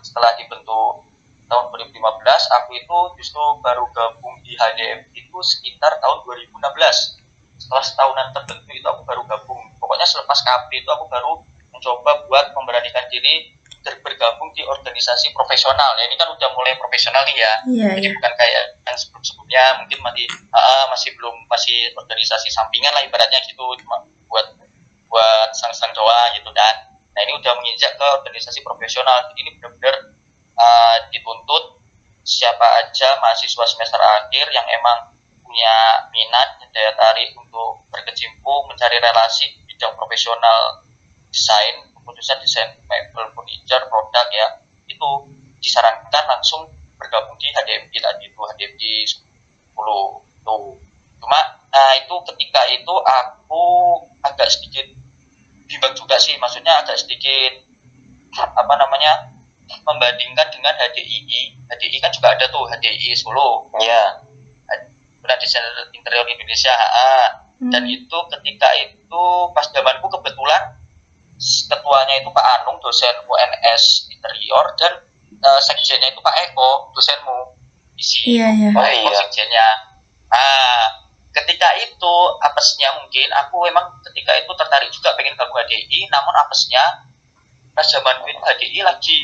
setelah dibentuk tahun 2015, aku itu justru baru gabung di HDM itu sekitar tahun 2016. Setelah setahunan terbentuk itu aku baru gabung. Pokoknya selepas KP itu aku baru mencoba buat memberanikan diri bergabung di organisasi profesional. Ya ini kan udah mulai profesional nih ya. Yeah, jadi yeah. bukan kayak yang sebelum sebelumnya mungkin masih uh, masih belum masih organisasi sampingan lah ibaratnya gitu cuma buat buat sang-sang doa gitu dan nah ini udah menginjak ke organisasi profesional. Jadi ini benar-benar uh, dituntut siapa aja mahasiswa semester akhir yang emang punya minat daya tarik untuk berkecimpung mencari relasi bidang profesional desain keputusan desain mebel furniture produk ya itu disarankan langsung bergabung di HDMI tadi itu HDMI 10 tuh. Cuma nah itu ketika itu aku agak sedikit bimbang juga sih maksudnya agak sedikit apa namanya membandingkan dengan HDI HDI kan juga ada tuh HDI Solo ya benar desain interior Indonesia hmm. dan itu ketika itu pas zamanku kebetulan ketuanya itu Pak Anung dosen UNS interior dan uh, sekjennya itu Pak Eko dosenmu isi iya, iya. Oh, iya. sekjennya ah ketika itu apesnya mungkin aku memang ketika itu tertarik juga pengen gabung HDI namun apesnya pas zaman itu HDI lagi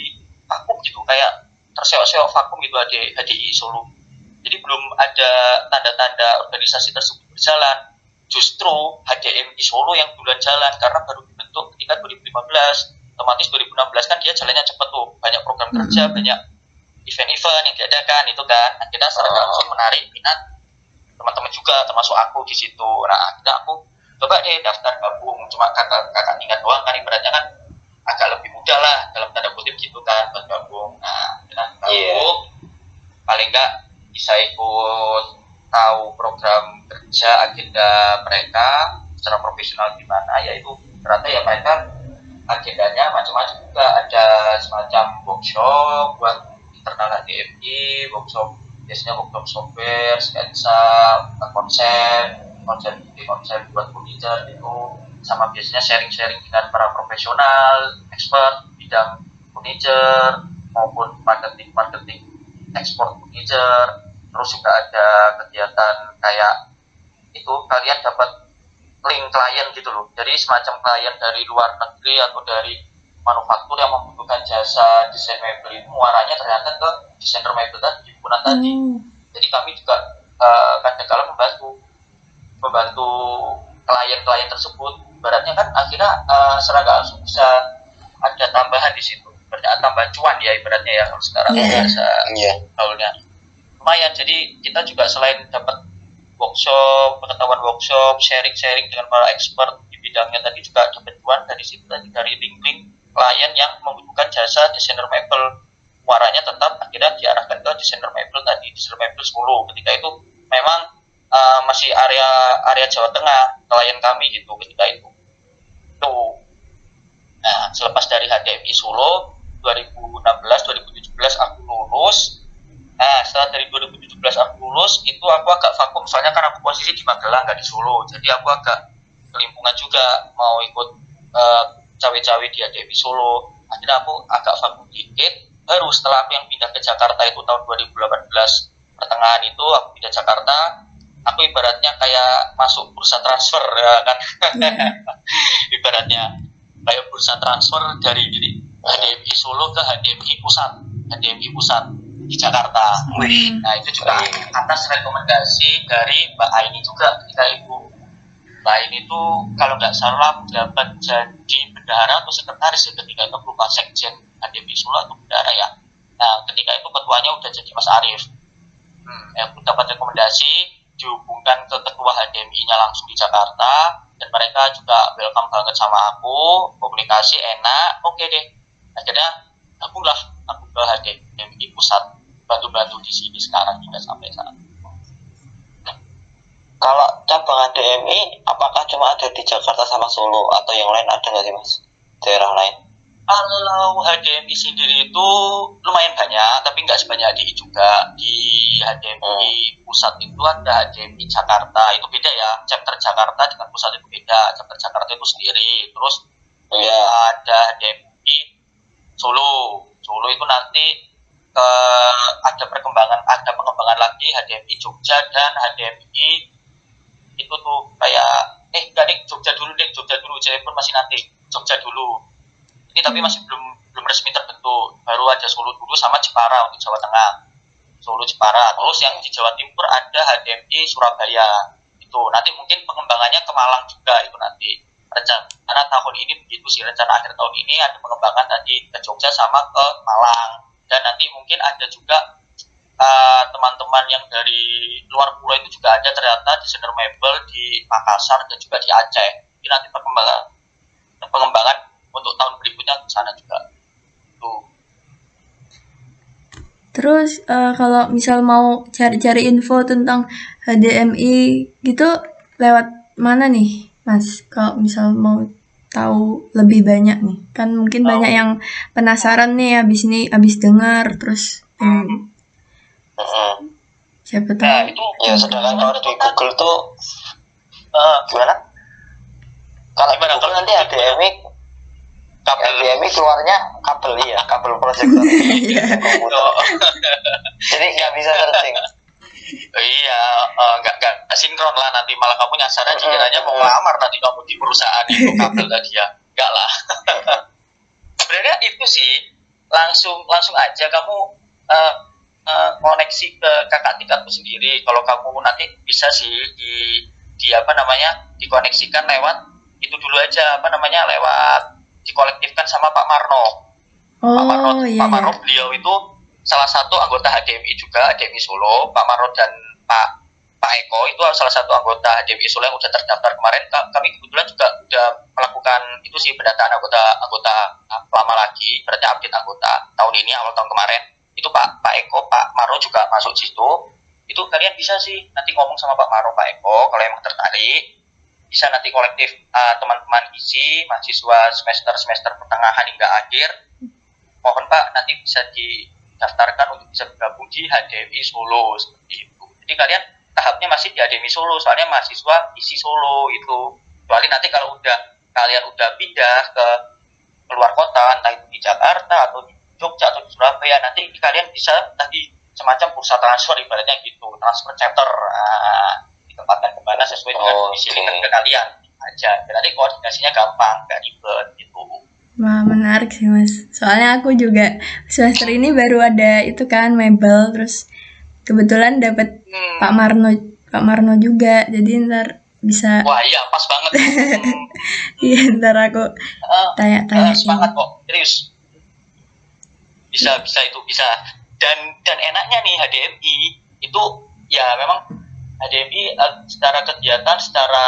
vakum gitu kayak terseok-seok vakum gitu HDI, HDI Solo jadi belum ada tanda-tanda organisasi tersebut berjalan justru HDMI Solo yang duluan jalan karena baru dibentuk ketika 2015 otomatis 2016 kan dia jalannya cepat tuh banyak program kerja hmm. banyak event-event yang diadakan itu kan akhirnya secara oh. langsung menarik minat teman-teman juga termasuk aku di situ nah akhirnya aku coba deh daftar gabung cuma kakak kakak tingkat doang kan ibaratnya kan agak lebih mudah lah dalam tanda kutip gitu kan buat gabung nah akhirnya gabung yeah. paling enggak bisa ikut tahu program kerja agenda mereka secara profesional gimana yaitu ternyata ya mereka agendanya macam-macam juga. Ada semacam workshop buat internal HDMI workshop biasanya workshop software sketsa konsep konsep konsep buat furniture itu sama biasanya sharing-sharing dengan para profesional expert bidang furniture maupun marketing marketing ekspor furniture terus juga ada kegiatan kayak itu kalian dapat link klien gitu loh jadi semacam klien dari luar negeri atau dari manufaktur yang membutuhkan jasa desain mebel itu muaranya ternyata ke desainer mebel tadi himpunan hmm. tadi jadi kami juga uh, kadang-kala membantu membantu klien-klien tersebut Baratnya kan akhirnya uh, seragam langsung bisa ada tambahan di situ berarti tambah cuan ya ibaratnya ya kalau sekarang yeah. biasa yeah. lumayan jadi kita juga selain dapat workshop, pengetahuan workshop, sharing-sharing dengan para expert di bidangnya tadi juga cuan dari situ tadi dari link-link klien yang membutuhkan jasa desainer mebel. Muaranya tetap akhirnya diarahkan ke desainer mebel tadi desainer mebel 10 ketika itu memang uh, masih area area Jawa Tengah klien kami gitu ketika itu. Tuh. Nah selepas dari HDMI Solo 2016 2017 aku lulus Nah, setelah dari 2017 aku lulus, itu aku agak vakum. Soalnya kan aku posisi di Magelang, nggak di Solo. Jadi aku agak kelimpungan juga mau ikut uh, cawe-cawe di ADW Solo. Akhirnya aku agak vakum dikit. Baru setelah aku yang pindah ke Jakarta itu tahun 2018, pertengahan itu aku pindah Jakarta aku ibaratnya kayak masuk bursa transfer ya kan ibaratnya kayak bursa transfer dari HDMI Solo ke HDMI pusat HDMI pusat di Jakarta. Wih. nah itu juga atas rekomendasi dari Mbak Aini juga ketika itu Mbak Aini itu kalau nggak salah menjabat jadi bendahara atau sekretaris ya ketika itu berupa sekjen HDMI Solo atau bendahara ya. Nah ketika itu ketuanya udah jadi Mas Arief. Hmm, ya, dapat rekomendasi dihubungkan ke ketua HDMI-nya langsung di Jakarta dan mereka juga welcome banget sama aku komunikasi enak oke deh. Akhirnya aku lah aku ke HDMI pusat bantu-bantu di sini sekarang hingga sampai saat ini. Kalau cabang HDMI, apakah cuma ada di Jakarta sama Solo atau yang lain ada nggak sih mas? Daerah lain? Kalau HDMI sendiri itu lumayan banyak, tapi nggak sebanyak HDI juga. Di HDMI pusat itu ada HDMI Jakarta, itu beda ya. Chapter Jakarta dengan pusat itu beda. Chapter Jakarta itu sendiri. Terus Iya. ada HDMI Solo. Solo itu nanti ke ada perkembangan, ada pengembangan lagi HDMI Jogja dan HDMI itu tuh kayak eh enggak nih Jogja dulu deh Jogja dulu Jayapura masih nanti Jogja dulu. Ini tapi masih belum belum resmi terbentuk baru ada Solo dulu sama Jepara untuk Jawa Tengah. Solo Jepara terus yang di Jawa Timur ada HDMI Surabaya itu. Nanti mungkin pengembangannya ke Malang juga itu nanti. Rencana tahun ini begitu sih rencana akhir tahun ini ada pengembangan tadi ke Jogja sama ke Malang dan nanti mungkin ada juga uh, teman-teman yang dari luar pulau itu juga ada ternyata desainer mebel di Makassar dan juga di Aceh. Ini nanti perkembangan pengembangan untuk tahun berikutnya ke sana juga. Tuh. Terus eh, kalau misal mau cari-cari info tentang HDMI gitu lewat mana nih, Mas? Kalau misal mau tahu lebih banyak nih, kan mungkin Tahu. banyak yang penasaran nih abis ini abis dengar terus hmm, Mm-mm. siapa nah tahu itu Ya sedangkan kalau di Google tuh uh, gimana? Kalau Gimana Google kalau nanti di HDMI kabel HDMI keluarnya kabel iya, kabel proyektor Iya. Oh, Jadi nggak bisa searching. Iya eh, nggak nggak nggak sinkron lah nanti. Malah kamu nyasar aja Mm-mm. kiranya mau ngelamar nanti kamu di perusahaan itu kabel tadi ya. Enggak lah. Sebenarnya itu sih langsung langsung aja kamu eh, eh, koneksi ke kakak tingkatmu sendiri. Kalau kamu nanti bisa sih di di apa namanya dikoneksikan lewat itu dulu aja apa namanya lewat dikolektifkan sama Pak Marno. Pak Marno, Oh iya Pak Marno iya. beliau itu salah satu anggota HDMI juga HDMI Solo Pak Marno dan Pak Pak Eko itu salah satu anggota HDMI Solo yang sudah terdaftar kemarin. Ka- kami kebetulan juga sudah melakukan itu sih pendataan anggota anggota lama lagi berarti update anggota tahun ini awal tahun kemarin. Itu Pak Pak Eko Pak Marno juga masuk di situ. Itu kalian bisa sih nanti ngomong sama Pak Marno Pak Eko kalau emang tertarik. Bisa nanti kolektif uh, teman-teman isi mahasiswa semester semester pertengahan hingga akhir. Mohon Pak nanti bisa didaftarkan untuk bisa bergabung di HDMI Solo seperti itu. Jadi kalian tahapnya masih di HDMI Solo, soalnya mahasiswa isi Solo itu. Kecuali nanti kalau udah kalian udah pindah ke keluar kota, entah itu di Jakarta atau di Jogja atau di Surabaya, nanti kalian bisa tadi semacam bursa transfer ibaratnya gitu, transfer chapter nah, ditempatkan ke mana sesuai dengan Oh, domisili kerja kalian aja. Nanti koordinasinya gampang, gak ribet gitu. Wah menarik sih mas. Soalnya aku juga semester ini baru ada itu kan mebel terus kebetulan dapat Hmm. Pak Marno Pak Marno juga jadi ntar bisa Wah iya pas banget. Hmm. iya ntar aku Eh, tanya-tanya Eh, semangat kok serius bisa bisa itu bisa dan dan enaknya nih HDMI itu ya memang HDMI eh, secara kegiatan secara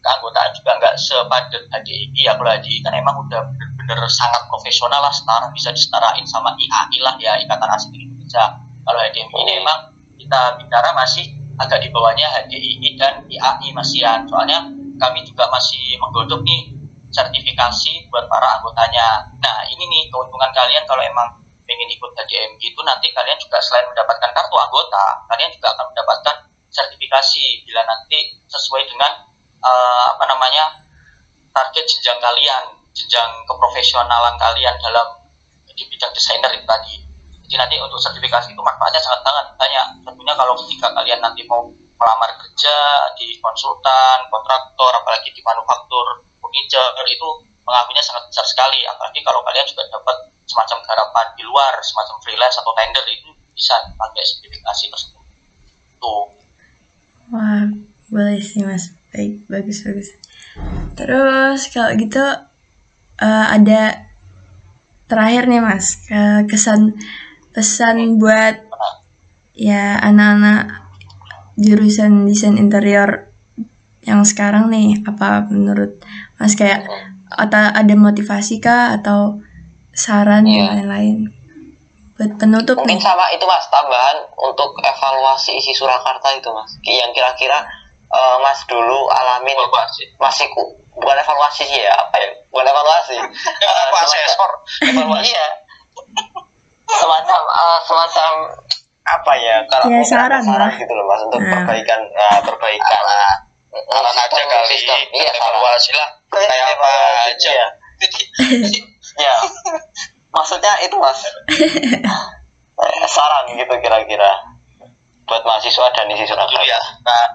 keanggotaan juga nggak sepadat HDMI apalagi kan emang udah bener-bener sangat profesional lah setara bisa disetarain sama IAI lah ya Ikatan Asing Indonesia kalau HDMI ini Hmm. emang kita bicara masih agak di bawahnya HDII dan IAI masihan soalnya kami juga masih menggodok nih sertifikasi buat para anggotanya. Nah ini nih keuntungan kalian kalau emang pengen ikut HDMG itu nanti kalian juga selain mendapatkan kartu anggota, kalian juga akan mendapatkan sertifikasi bila nanti sesuai dengan eh, apa namanya target jenjang kalian, jenjang keprofesionalan kalian dalam di bidang desainer itu tadi. jadi nanti untuk sertifikasi itu manfaatnya sangat sangat banyak tentunya kalau ketika kalian nanti mau melamar kerja di konsultan kontraktor apalagi di manufaktur furniture itu pengaruhnya sangat besar sekali apalagi kalau kalian juga dapat semacam garapan di luar semacam freelance atau tender itu bisa pakai sertifikasi tersebut tuh Wah, boleh sih mas. Baik, bagus bagus. Terus kalau gitu eh, ada terakhir nih mas, ke- kesan pesan buat ya anak-anak jurusan desain interior yang sekarang nih, apa menurut mas kayak atau ada motivasi kah atau saran Iya. dan lain-lain buat penutup mungkin nih? sama itu mas tambahan untuk evaluasi isi Surakarta itu mas yang kira-kira eh, mas dulu alamin masih bukan evaluasi sih ya apa ya? Bukan evaluasi. Eh, apa semacam- asesor? evaluasi iya. Semacam eh, semacam apa ya? Kalau Ya, saran saran lah. gitu loh mas untuk Nah. perbaikan eh, perbaikan eh, saran aja sistem- kali. sistem. iya evaluasi lah. Kayak apa aja. Iya. ya. Maksudnya itu mas. Saran gitu kira-kira. Buat mahasiswa dan isi dulu Surakarta ya nah,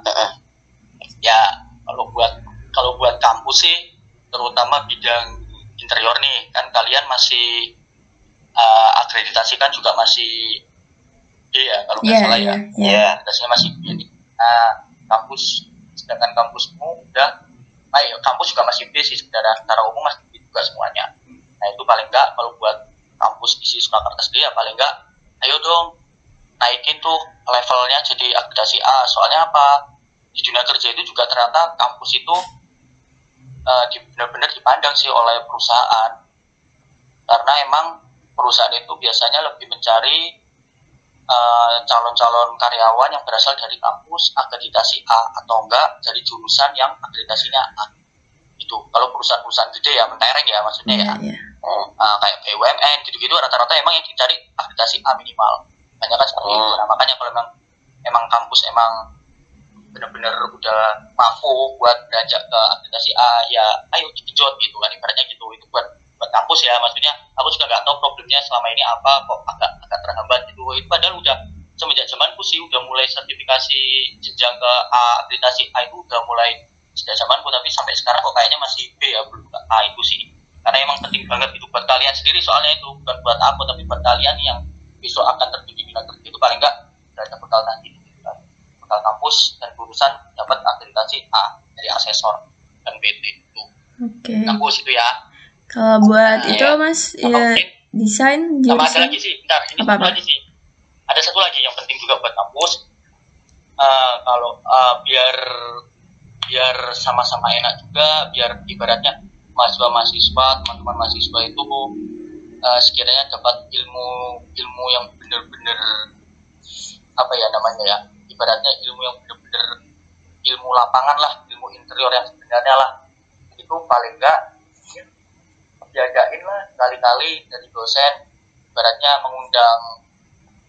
ya kalau buat kalau buat kampus sih terutama bidang interior nih kan kalian masih eh, akreditasi kan juga masih B ya kalau nggak Iya, salah iya, ya iya. ya akreditasinya masih B nah kampus sedangkan kampusmu udah nah, ya, kampus juga masih B sih sebenarnya secara umum masih B juga semuanya. Nah itu paling enggak kalau buat kampus isi Surakarta sendiri ya paling enggak ayo dong naikin tuh levelnya jadi akreditasi A. Soalnya apa? Di dunia kerja itu juga ternyata kampus itu eh, di- benar-benar dipandang sih oleh perusahaan karena emang perusahaan itu biasanya lebih mencari eh, calon-calon karyawan yang berasal dari kampus akreditasi A atau enggak dari jurusan yang akreditasinya A itu kalau perusahaan-perusasahaan gede ya mentereng ya maksudnya ya Iya, iya. Hmm. uh, kayak BUMN gitu-gitu rata-rata emang yang dicari akreditasi A minimal banyak kan seperti itu Hmm. nah makanya kalau emang emang kampus emang benar-benar udah mampu buat beranjak ke akreditasi A ya ayo digenjot gitu kan ibaratnya gitu. Itu buat buat kampus ya maksudnya aku juga nggak tahu problemnya selama ini apa kok agak agak terhambat gitu. Itu padahal udah semenjak zamanku sih udah mulai sertifikasi jenjang ke A akreditasi A itu udah mulai sejak zamanku tapi sampai sekarang kok kayaknya masih B ya belum ke A itu sih. Karena emang penting banget itu buat kalian sendiri soalnya itu bukan buat aku tapi buat kalian yang besok akan terjun di itu paling enggak ada bekal nanti. Bekal kampus dan jurusan dapat akreditasi A dari asesor dan BT itu Oke. kampus itu ya Kalau buat Iya. itu mas sama ya desain sama ada jurusan lagi sih bentar ini Apa-apa? satu lagi sih ada satu lagi yang penting juga buat kampus Eh, kalau eh, biar biar sama-sama enak juga biar ibaratnya mahasiswa mahasiswa teman-teman mahasiswa itu eh, sekiranya dapat ilmu ilmu yang benar-benar apa ya namanya ya ibaratnya ilmu yang benar-benar ilmu lapangan lah ilmu interior yang sebenarnya lah. Itu paling enggak diadain lah kali-kali dari dosen. Ibaratnya mengundang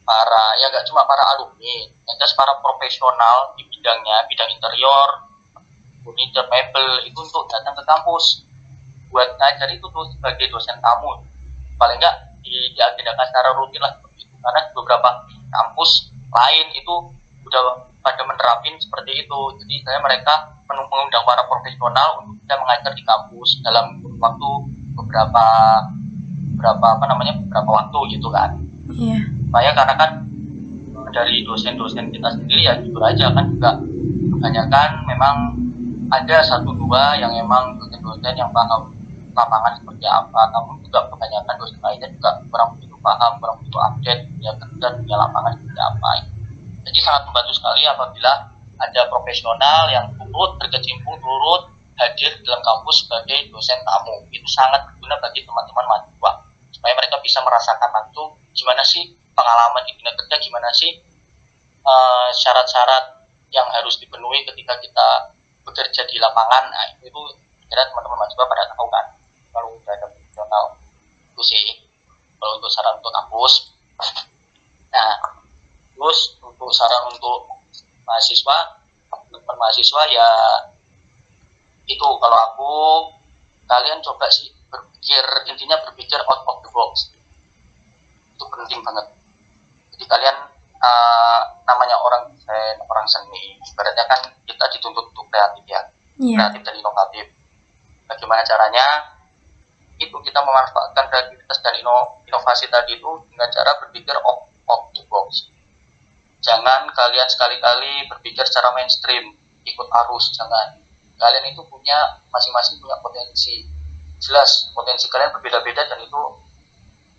para ya gak cuma para alumni yang jelas para profesional di bidangnya bidang interior furniture mebel itu untuk datang ke kampus. Buat ngajar itu tuh sebagai dosen tamu. Paling enggak di, diagendakan secara rutin lah karena beberapa kampus lain itu udah pada menerapin seperti itu. Jadi saya mereka mengundang para profesional untuk bisa mengajar di kampus dalam waktu beberapa beberapa apa namanya beberapa waktu gitu kan. Iya. supaya karena kan dari dosen-dosen kita sendiri ya jujur aja kan juga kebanyakan memang ada satu dua yang emang dosen-dosen yang paham lapangan seperti apa. Namun juga kebanyakan dosen lainnya juga kurang begitu paham kurang begitu update dunia kerja dunia lapangan seperti apa jadi sangat membantu sekali apabila ada profesional yang turut berkecimpung turut hadir dalam kampus sebagai dosen tamu. Itu sangat berguna bagi teman-teman mahasiswa supaya mereka bisa merasakan langsung gimana sih pengalaman di dunia kerja gimana sih eh, syarat-syarat yang harus dipenuhi ketika kita bekerja di lapangan. Nah itu, itu kira teman-teman mahasiswa pada tahu kan? Kalau udah ada profesional itu sih. Kalau untuk saran untuk kampus. Nah terus untuk saran untuk mahasiswa teman mahasiswa ya itu. Kalau aku kalian coba sih berpikir intinya berpikir out of the box. Itu penting banget. Jadi kalian uh, namanya orang desain orang seni ibaratnya kan kita dituntut untuk kreatif ya. Iya. kreatif dan inovatif. Bagaimana caranya? Itu kita memanfaatkan kreativitas dan ino- inovasi tadi itu dengan cara berpikir off, off the box jangan kalian sekali-kali berpikir secara mainstream ikut arus jangan. Kalian itu punya masing-masing punya potensi. Jelas potensi kalian berbeda-beda dan itu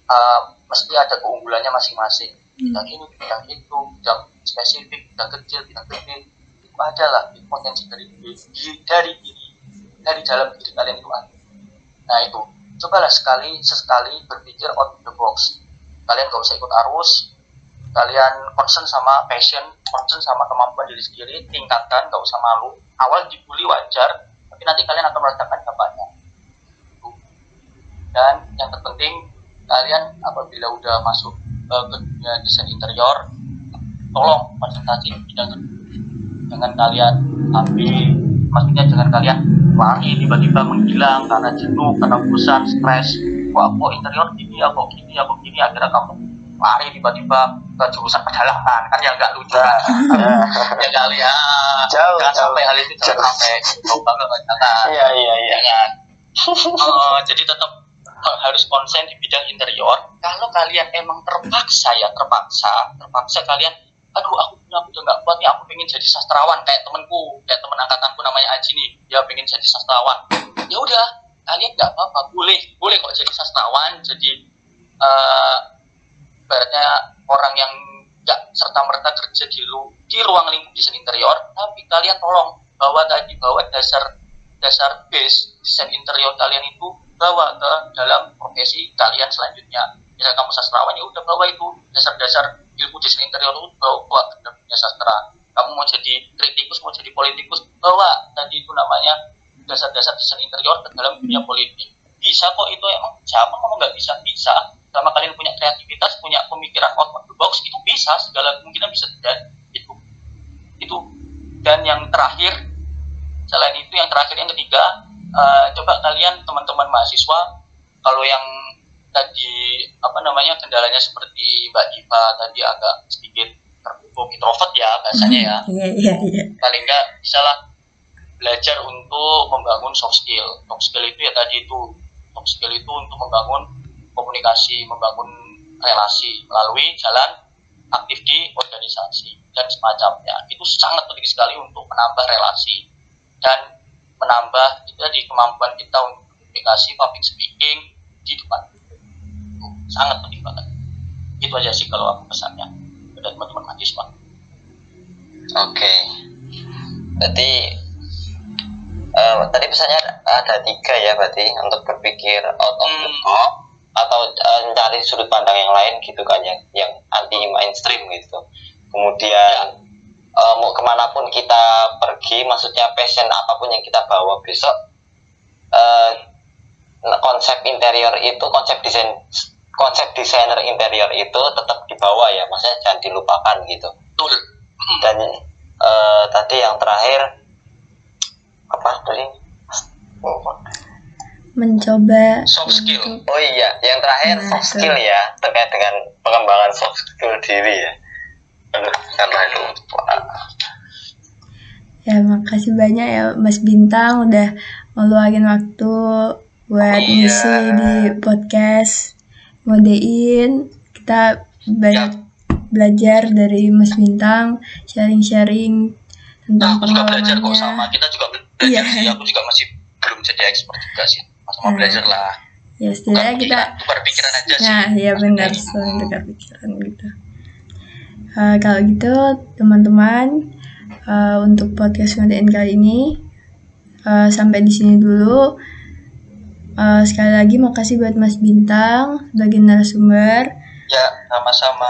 uh, mesti ada keunggulannya masing-masing. Bidang ini bidang itu bidang spesifik bidang kecil bidang gede itu adalah itu potensi dari diri dari diri dari dalam diri kalian itu ada. Nah itu. Cobalah sekali sesekali berpikir out the box. Kalian gak usah ikut arus kalian concern sama passion concern sama kemampuan diri sendiri tingkatkan gak usah malu. Awal dibully wajar tapi nanti kalian akan merasakan dampaknya. Dan yang terpenting kalian apabila udah masuk uh, ke dunia desain interior tolong konsentrasi bidang jangan kalian ambil maksudnya jangan kalian lari tiba-tiba menghilang karena jenuh karena bosan stres. Wah kok interior gini ya kok gini ya kok gini akhirnya kamu lari tiba-tiba ke jurusan pedalaman. Kan ya nggak lucu kan? Ya kali ya Jauh, jangan sampai hal itu jangan sampai coba nggak jangan Iya iya iya. jangan Eh, jadi tetap eh, harus konsen di bidang interior. Kalau kalian emang terpaksa ya terpaksa terpaksa kalian aduh aku punya udah nggak kuat nih aku pengen jadi sastrawan kayak temenku kayak temen angkatanku namanya Aji nih. Dia pengen jadi sastrawan. Ya udah kalian nggak apa-apa boleh boleh kok jadi sastrawan jadi eh ibaratnya orang yang nggak serta merta kerja di lu di ruang lingkup desain interior tapi kalian tolong bawa tadi bawa dasar dasar base desain interior kalian itu bawa ke dalam profesi kalian selanjutnya. Misal kamu sastrawan ya udah bawa itu dasar-dasar ilmu desain interior itu bawa, bawa ke dunia sastra. Kamu mau jadi kritikus mau jadi politikus bawa tadi itu namanya dasar-dasar desain interior ke dalam dunia politik. Bisa kok itu emang siapa kamu nggak bisa? Bisa. Selama kalian punya kreativitas punya pemikiran out of the box itu bisa segala kemungkinan bisa terjadi. Itu. Itu. Dan yang terakhir selain itu yang terakhir yang ketiga eh, coba kalian teman-teman mahasiswa kalau yang tadi apa namanya kendalanya seperti Mbak Diva tadi agak sedikit tertutup introvert ya bahasanya ya. Iya iya iya. paling nggak bisa lah belajar untuk membangun soft skill. Soft skill itu ya tadi itu. Soft skill itu untuk membangun komunikasi membangun relasi melalui jalan aktif di organisasi dan semacamnya. Itu sangat penting sekali untuk menambah relasi dan menambah itu tadi kemampuan kita untuk komunikasi public speaking di depan. Itu sangat penting banget. Itu aja sih kalau aku pesannya kepada teman-teman mahasiswa. Oke. Berarti eh, tadi pesannya ada tiga ya berarti untuk berpikir out of the Hmm. box atau eh, mencari sudut pandang yang lain gitu kan yang yang anti mainstream gitu. Kemudian eh, mau ke mana pun kita pergi, maksudnya passion apa pun yang kita bawa besok eh, konsep interior itu konsep desain konsep desainer interior itu tetap dibawa ya, maksudnya jangan dilupakan gitu betul Mm. dan eh, tadi yang terakhir apa tadi Mencoba Soft skill. untuk- oh iya yang terakhir Nah, soft itu. skill ya terkait dengan pengembangan soft skill diri ya Aduh, karena itu Ya makasih banyak ya Mas Bintang udah ngeluarin waktu buat Iya. ngisi di podcast ngodein kita banyak belajar dari Mas Bintang sharing-sharing Nah, tentang aku juga belajar kok sama. Kita juga belajar Iya. sih. Aku juga masih belum jadi expert juga sih. Sama Hmm. belajar lah. ya setidaknya Bukan kita pikiran, tukar pikiran aja sih. Nah, iya benar, saling tukar pikiran gitu. Eh, kalau gitu, teman-teman, eh, untuk podcast ngedein kali ini eh, sampai di sini dulu. Eh, sekali lagi makasih buat Mas Bintang sebagai narasumber. Ya, sama-sama.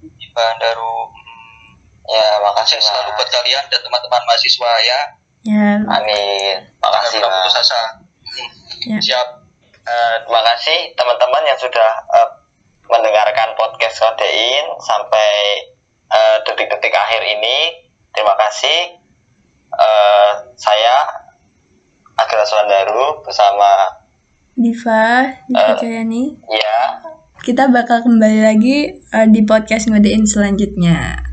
Iba Daru. Hmm, ya makasih selalu buat kalian dan teman-teman mahasiswa ya. Ya, amin makasih asa. Ya. Siap. Eh, terima kasih teman-teman yang sudah eh, mendengarkan podcast Kodein sampai eh, detik-detik akhir ini. Terima kasih. Eh, saya Agra Suandaru bersama Diva, Diva. Cahyani. ya kita bakal kembali lagi uh, di podcast ngodein selanjutnya.